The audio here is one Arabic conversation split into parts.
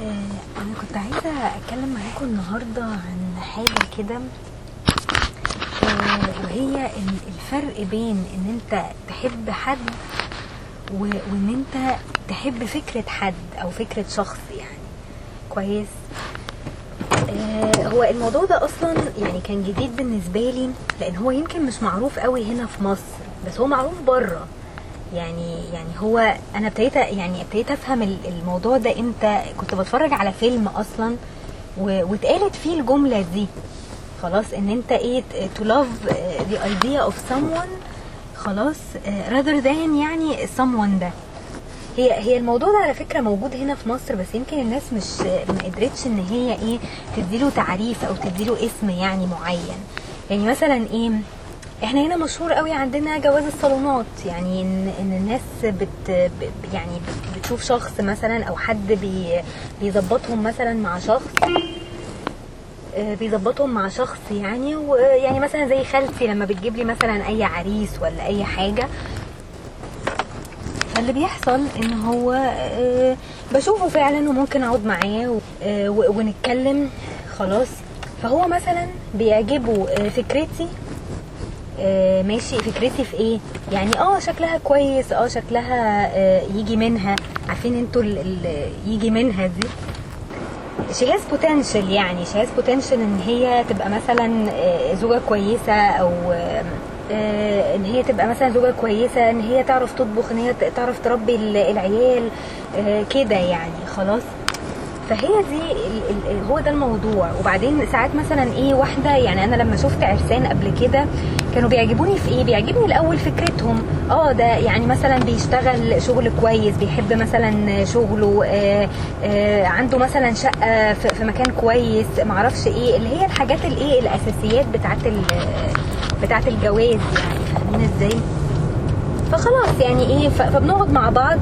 آه، أنا كنت عايزة أتكلم معاكم النهارده عن حاجة كده آه، وهي ال- الفرق بين إن أنت تحب حد وإن أنت تحب فكرة حد أو فكرة شخص يعني. كويس؟ آه، هو الموضوع ده أصلا يعني كان جديد بالنسبة لي لأن هو يمكن مش معروف قوي هنا في مصر بس هو معروف بره. يعني يعني هو أنا ابتديت يعني ابتديت أفهم ال- الموضوع ده إمتى؟ كنت بتفرج على فيلم أصلا واتقالت فيه الجملة دي. خلاص إن أنت إيه to love the idea of someone خلاص آه، rather than يعني someone ده. هي هي الموضوع ده على فكرة موجود هنا في مصر بس يمكن الناس مش ما قدرتش إن هي إيه تديله تعريف أو تديله اسم يعني معين. يعني مثلا إيه إحنا هنا مشهور قوي عندنا جواز الصالونات. يعني ان ان الناس بت يعني بت- بتشوف شخص مثلا أو حد بي بيظبطهم مثلا مع شخص آه، بيظبطهم مع شخص يعني ويعني مثلا زي خالتي لما بتجيب لي مثلا أي عريس ولا أي حاجة. فاللي بيحصل إن هو آه، بشوفه فعلا وممكن أقعد معاه آه، ونتكلم خلاص. فهو مثلا بيعجبه فكرتي آه، ماشي. فكرتي في إيه؟ يعني آه شكلها كويس. آه شكلها آه، يجي منها. عارفين أنتوا يجي منها دي؟ She has potential يعني. She has potential إن هي تبقى مثلا آه، زوجة كويسة أو آه، إن هي تبقى مثلا زوجة كويسة إن هي تعرف تطبخ إن هي تعرف تربي ال- العيال كده يعني. خلاص؟ فهي دي هو ده الموضوع. وبعدين ساعات مثلا إيه واحدة يعني أنا لما شفت عرسان قبل كده كانوا بيعجبوني في إيه؟ بيعجبني الأول فكرتهم. آه ده يعني مثلا بيشتغل شغل كويس بيحب مثلا شغله آه آه عنده مثلا شقة في مكان كويس معرفش إيه اللي هي الحاجات الايه الأساسيات بتاعت بتاعت الجواز يعني. فاهمين إزاي؟ فخلاص يعني إيه فبنقعد مع بعض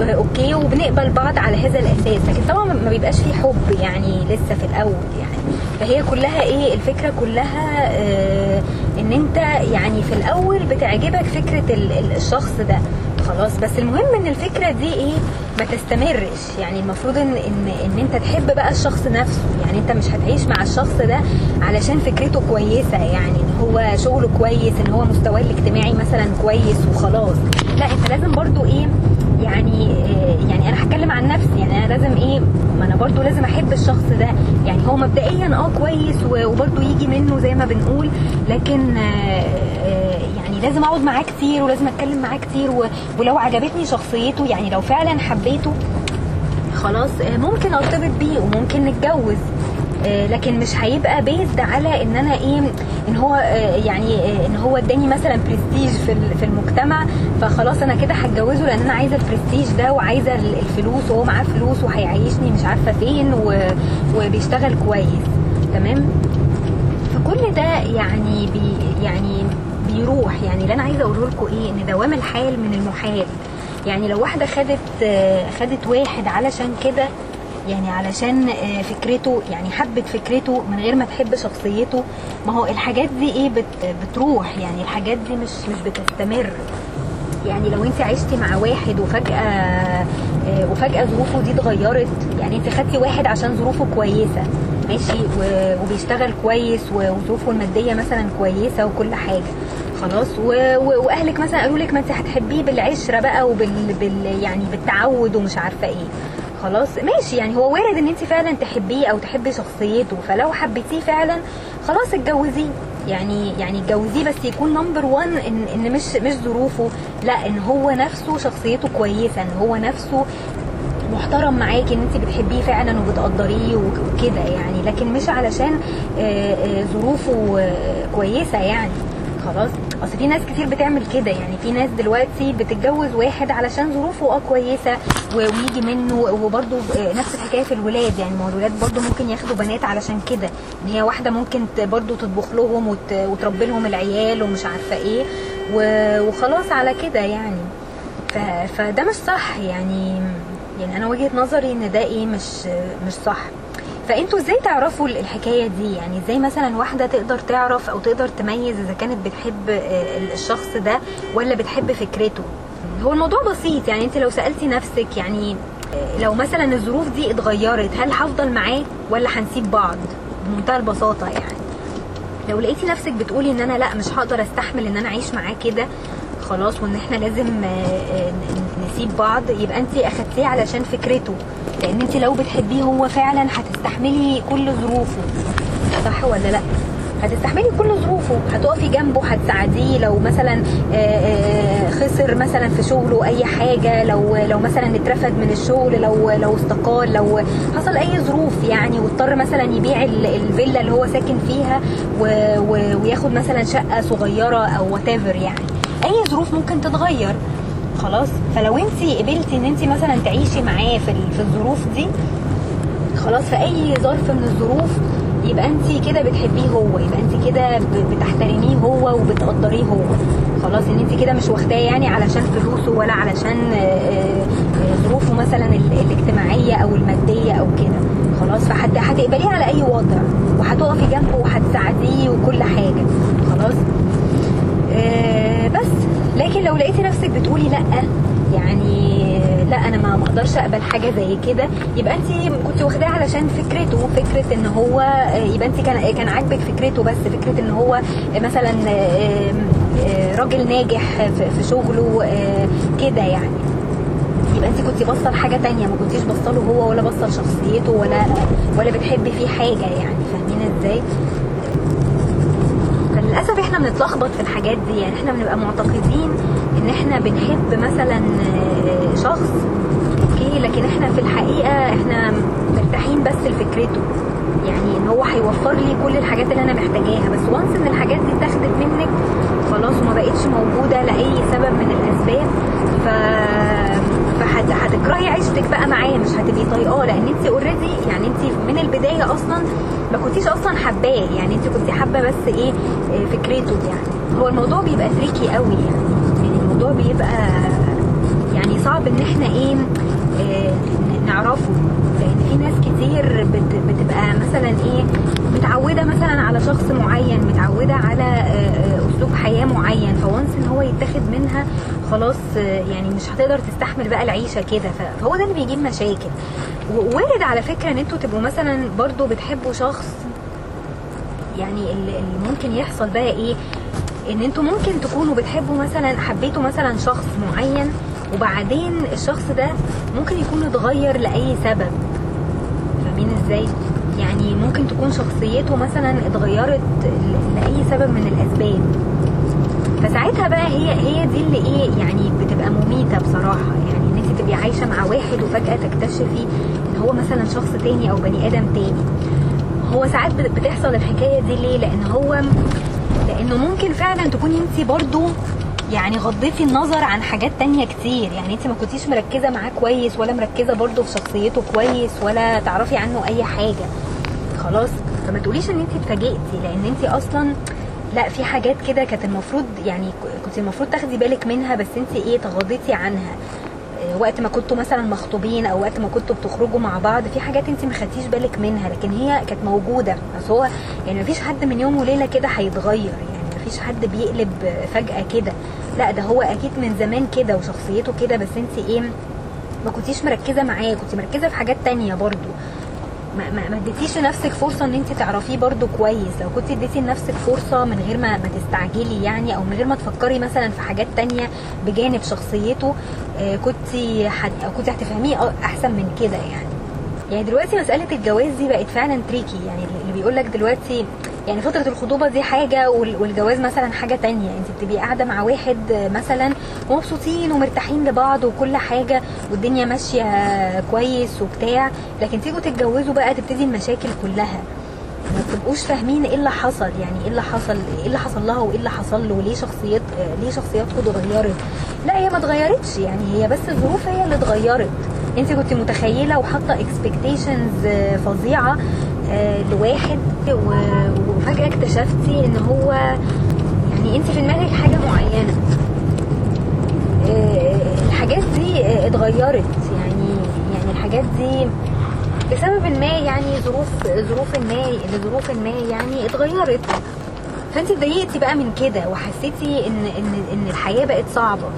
آه، أوكي وبنقبل بعض على هذا الأساس. لكن طبعا ما بيبقاش فيه حب يعني لسه في الأول يعني. فهي كلها إيه الفكرة كلها آه إن أنت يعني في الأول بتعجبك فكرة ال- ال- الشخص ده. خلاص بس المهم إن الفكرة دي إيه ما تستمرش. يعني المفروض إن إن إن أنت تحب بقى الشخص نفسه. يعني أنت مش هتعيش مع الشخص ده علشان فكرته كويسة. يعني إن هو شغله كويس إن هو مستواه الاجتماعي مثلا كويس وخلاص. لا أنت لازم برضو إيه يعني آه، يعني أنا هتكلم عن نفسي. يعني أنا لازم إيه ما أنا برضو لازم أحب الشخص ده. يعني هو مبدئيا آه كويس وبرضو يجي منه زي ما بنقول. لكن آه، آه، يعني لازم أقعد معاه كتير ولازم أتكلم معاه كتير ولو عجبتني شخصيته يعني لو فعلا حبيته خلاص ممكن أرتبط بيه وممكن نتجوز. لكن مش هيبقى بيزد على إن أنا إيه إن هو آه، يعني آه، إن هو اداني مثلا برستيج في في المجتمع فخلاص أنا كده هتجوزه لأن أنا عايزة البرستيج ده وعايزة ال- الفلوس وهو معاه فلوس وهيعيشني مش عارفة فين وبيشتغل كويس. تمام؟ فكل ده يعني بي يعني بيروح. يعني اللي أنا عايزة أقوله لكم إيه إن دوام الحال من المحال. يعني لو واحدة خدت آه، خدت واحد علشان كده يعني علشان آه، فكرته يعني حبت فكرته من غير ما تحب شخصيته. ما هو الحاجات دي إيه بت بتروح يعني الحاجات دي مش مش بتستمر. يعني لو انت عشتي مع واحد وفجأة آه، وفجأة ظروفه دي اتغيرت يعني انت خدتي واحد عشان ظروفه كويسة ماشي؟ وبيشتغل كويس وظروفه المادية مثلا كويسة وكل حاجة. خلاص؟ وأهلك مثلا قالوا لك ما انت هتحبيه بالعشرة بقى وبال بال يعني بالتعود ومش عارفة إيه. خلاص ماشي. يعني هو وارد إن انت فعلا تحبيه أو تحبي شخصيته. فلو حبيتيه فعلا خلاص اتجوزيه. يعني يعني اتجوزيه بس يكون نمبر 1 إن إن مش مش ظروفه. لا إن هو نفسه شخصيته كويسة إن هو نفسه محترم معاكي إن انت بتحبيه فعلا وبتقدريه وك- وكده يعني. لكن مش علشان آه، آه، ظروفه آه، كويسة يعني. خلاص. أصل في ناس كتير بتعمل كده يعني في ناس دلوقتي بتتجوز واحد علشان ظروفه آه كويسة ويجي منه وبرده نفس الحكاية في الولاد يعني ما هو الولاد برده ممكن ياخدوا بنات علشان كده إن هي واحدة ممكن برده تطبخ لهم وت- وتربي لهم العيال ومش عارفة إيه وخلاص على كده يعني. فده مش صح يعني يعني أنا وجهة نظري إن ده إيه مش مش صح. فأنتوا إزاي تعرفوا الحكاية دي؟ يعني إزاي مثلا واحدة تقدر تعرف أو تقدر تميز إذا كانت بتحب آه، الشخص ده ولا بتحب فكرته؟ هو الموضوع بسيط يعني أنت لو سألتي نفسك يعني لو مثلا الظروف دي اتغيرت هل هفضل معاه ولا هنسيب بعض؟ بمنتهى البساطة يعني. لو لقيتي نفسك بتقولي إن أنا لأ مش هقدر أستحمل إن أنا أعيش معاه كده خلاص وإن إحنا لازم آه، آه، نسيب بعض. يبقى انت أخدتيه علشان فكرته لأن انت لو بتحبيه هو فعلا هتستحملي كل ظروفه. صح ولا لأ؟ هتستحملي كل ظروفه. هتقفي جنبه هتساعديه. لو مثلا آه، خسر مثلا في شغله أي حاجة لو لو مثلا اترفد من الشغل لو لو استقال لو حصل أي ظروف يعني واضطر مثلا يبيع ال- الفيلا اللي هو ساكن فيها وياخد مثلا شقة صغيرة أو وات يعني. اي ظروف ممكن تتغير. خلاص؟ فلو انت قبلتي ان انت مثلا تعيشي معاه في في الظروف دي خلاص في أي ظرف من الظروف يبقى انت كده بتحبيه هو يبقى انت كده بتحترميه هو وبتقدريه هو. خلاص ان انت كده مش واخداه يعني علشان فلوسه ولا علشان آه، آه، ظروفه مثلا ال- الاجتماعية أو المادية أو كده. خلاص فحت هتقبليه على أي وضع وهتقفي جنبه وهتساعديه وكل حاجة. خلاص؟ آه، بس لكن لو لقيتي نفسك بتقولي لأ يعني لأ أنا ما أقدرش أقبل حاجة زي كده يبقى انت كنت واخداه علشان فكرته فكرة إن هو يبقى انت كان كان عاجبك فكرته بس فكرة إن هو مثلا راجل ناجح في شغله كده يعني. يبقى انت كنت باصة لحاجة تانية ما كنتيش باصة له هو ولا باصة لشخصيته ولا ولا بتحبي فيه حاجة يعني. فاهمين إزاي؟ فللاسف إحنا بنتلخبط في الحاجات دي. يعني إحنا بنبقى معتقدين إن إحنا بنحب مثلا آه، شخص أوكي؟ لكن إحنا في الحقيقة إحنا مرتاحين بس لفكرته يعني إن هو هيوفر لي كل الحاجات اللي أنا محتاجاها. بس once إن الحاجات دي اتاخدت منك خلاص وما بقتش موجودة لأي سبب من الأسباب ف فهتكرهي عيشتك بقى معاه. مش هتبقي طايقاه. لأن انت already يعني انت من البداية أصلا ما كنتيش أصلا حباه. يعني انت كنت حابة بس إيه فكرته يعني. هو الموضوع بيبقى tricky قوي يعني. يعني الموضوع بيبقى يعني صعب إن إحنا إيه آه، نعرفه. لأن في ناس كتير بت- بتبقى مثلا إيه متعودة مثلا على شخص معين متعودة على آه، آه، أسلوب حياة معين. فوانس إن هو يتاخد منها خلاص آه، يعني مش هتقدر تستحمل بقى العيشة كده. فهو ده اللي بيجيب مشاكل. ووارد على فكرة إن أنتوا تبقوا مثلا برضو بتحبوا شخص يعني اللي ممكن يحصل بقى إيه؟ إن أنتوا ممكن تكونوا بتحبوا مثلا حبيتوا مثلا شخص معين وبعدين الشخص ده ممكن يكون اتغير لأي سبب. فاهمين إزاي؟ يعني ممكن تكون شخصيته مثلا اتغيرت لأي سبب من الأسباب. فساعتها بقى هي هي دي اللي إيه؟ يعني بتبقى مميتة بصراحة. يعني إن انت تبقي عايشة مع واحد وفجأة تكتشفي إن هو مثلا شخص تاني أو بني آدم تاني. هو ساعات بت- بتحصل الحكاية دي ليه؟ لأن هو لأنه ممكن فعلا تكوني انت برضو يعني غضيتي النظر عن حاجات تانية كتير. يعني انت ما كنتيش مركزة معاه كويس ولا مركزة برضو في شخصيته كويس ولا تعرفي عنه أي حاجة. خلاص؟ فما تقوليش إن انت اتفاجئتي لأن انت أصلا لا في حاجات كده كانت المفروض يعني كنت المفروض تاخدي بالك منها بس انت إيه تغاضيتي عنها. وقت ما كنتوا مثلا مخطوبين أو وقت ما كنتوا بتخرجوا مع بعض في حاجات انت ما خدتيش بالك منها لكن هي كانت موجودة. بس هو يعني ما فيش حد من يوم وليلة كده هيتغير يعني ما فيش حد بيقلب فجأة كده. لا ده هو أكيد من زمان كده وشخصيته كده بس انت إيه ما كنتيش مركزة معاه كنت مركزة في حاجات تانية برضو. ما ما ما اديتيش لنفسك فرصة ان انت تعرفيه برضو كويس. لو كنت اديتي لنفسك فرصة من غير ما ما تستعجلي يعني أو من غير ما تفكري مثلا في حاجات تانية بجانب شخصيته آه، كنت حد أو كنت هتفهميه أحسن من كده يعني. يعني دلوقتي مسألة الجواز دي بقت فعلا تريكي يعني اللي بيقول لك دلوقتي يعني فترة الخطوبة دي وال- والجواز مثلا حاجة تانية. انت بتبقي قاعدة مع واحد مثلا ومبسوطين ومرتاحين لبعض وكل حاجة والدنيا ماشية كويس وبتاع لكن تيجوا تتجوزوا بقى تبتدي المشاكل كلها. ما بتبقوش فاهمين إيه اللي حصل يعني إيه اللي حصل إيه اللي حصل لها وإيه اللي حصل له وليه شخصيات ليه شخصياتكم اتغيرت. لا هي ما اتغيرتش يعني هي بس الظروف هي اللي اتغيرت. انت كنت متخيلة وحاطة اكسبكتيشنز فظيعة لواحد. و- وفجأة اكتشفتي إن هو يعني أنت في دماغك حاجة معينة. آه، الحاجات دي آه، اتغيرت. يعني يعني الحاجات دي بسبب ما يعني ظروف ظروف ما لظروف ما يعني اتغيرت. فأنت اتضايقتي بقى من كده وحسيتي ان ان إن الحياة بقت صعبة.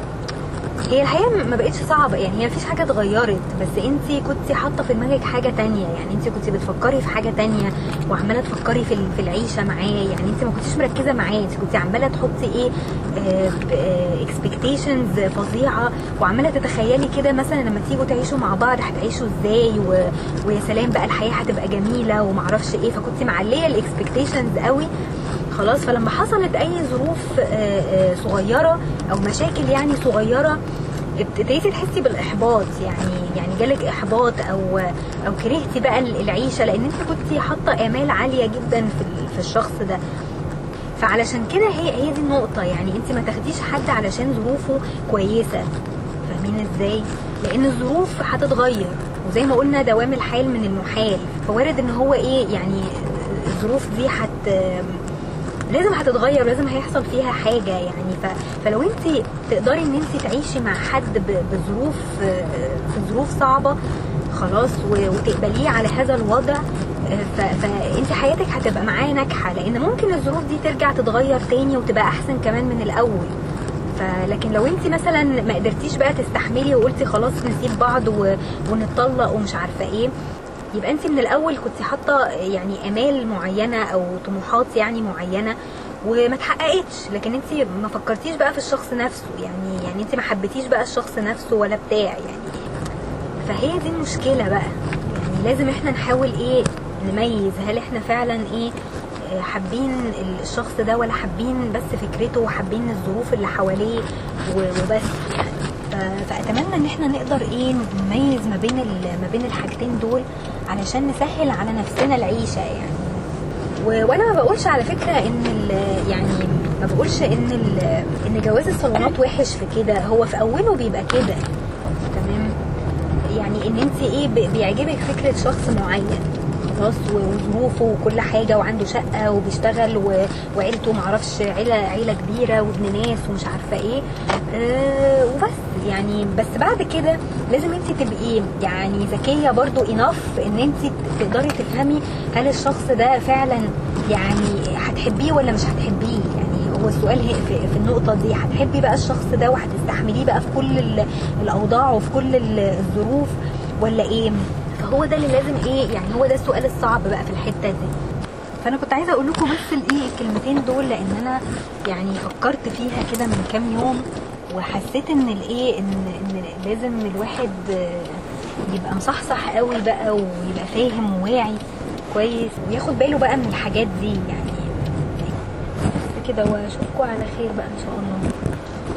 هي الحقيقة ما بقتش صعبة. يعني هي مفيش حاجة اتغيرت بس انت كنت حاطة في دماغك حاجة تانية. يعني انت كنت بتفكري في حاجة تانية وعمالة تفكري في في العيشة معاه. يعني انت ما كنتيش مركزة معاه. انت كنت عمالة تحطي إيه expectations فظيعة وعمالة تتخيلي كده مثلا لما تيجوا تعيشوا مع بعض هتعيشوا إزاي؟ و... ويا سلام بقى الحياة هتبقى جميلة ومعرفش إيه. فكنت معلية ال expectations قوي. خلاص فلما حصلت أي ظروف آه، آه، صغيرة أو مشاكل يعني صغيرة ابتديتي تحسي بالإحباط. يعني يعني جالك إحباط أو أو كرهتي بقى العيشة لأن أنت كنتي حاطة آمال عالية جدا في في الشخص ده. فعلشان كده هي هي دي النقطة. يعني أنت ما تاخديش حد علشان ظروفه كويسة. فاهمين إزاي؟ لأن الظروف هتتغير. وزي ما قلنا دوام الحال من المحال. فوارد إن هو إيه يعني الظروف دي هت لازم هتتغير ولازم هيحصل فيها حاجة يعني. ف... فلو انت تقدري ان انت تعيشي مع حد ب... بظروف في ظروف صعبة خلاص و... وتقبليه على هذا الوضع ف... فانت حياتك هتبقى معاه ناجحة. لأن ممكن الظروف دي ترجع تتغير تاني وتبقى أحسن كمان من الأول. فلكن لو انت مثلا ما قدرتيش بقى تستحملي وقلتي خلاص نسيب بعض و... ونتطلق ومش عارفة إيه يبقى انت من الأول كنت حاطة يعني آمال معينة أو طموحات يعني معينة وما اتحققتش لكن انت ما فكرتيش بقى في الشخص نفسه يعني يعني انت ما حبيتيش بقى الشخص نفسه ولا بتاع يعني. فهي دي المشكلة بقى يعني لازم إحنا نحاول إيه نميز هل إحنا فعلا إيه آه حابين الشخص ده ولا حابين بس فكرته وحابين الظروف اللي حواليه وبس يعني. فأتمنى إن إحنا نقدر إيه نميز ما بين ما بين الحاجتين دول علشان نسهل على نفسنا العيشة يعني. وأنا ما بقولش على فكرة إن يعني ما بقولش إن إن جواز الصالونات وحش في كده. هو في أوله بيبقى كده. تمام؟ يعني إن أنت إيه بيعجبك فكرة شخص معين. خلاص و- وظروفه وكل حاجة وعنده شقة وبيشتغل و- وعيلته معرفش عيلة عيلة كبيرة وابن ناس ومش عارفة إيه. آه وبس يعني بس بعد كده لازم انت تبقي يعني ذكية برضو اناف ان انت تقدري تفهمي هل الشخص ده فعلا يعني هتحبيه ولا مش هتحبيه. يعني هو السؤال في, في النقطة دي هتحبي بقى الشخص ده وهتستحمليه بقى في كل ال- الأوضاع وفي كل ال- الظروف ولا إيه؟ فهو ده اللي لازم إيه يعني هو ده السؤال الصعب بقى في الحتة دي. فأنا كنت عايزة أقول لكم بس الإيه الكلمتين دول لأن أنا يعني فكرت فيها كده من كام يوم وحسيت إن الإيه إن إن لازم الواحد يبقى مصحصح قوي بقى ويبقى فاهم وواعي كويس وياخد باله بقى من الحاجات دي يعني. كده وأشوفكم على خير بقى إن شاء الله.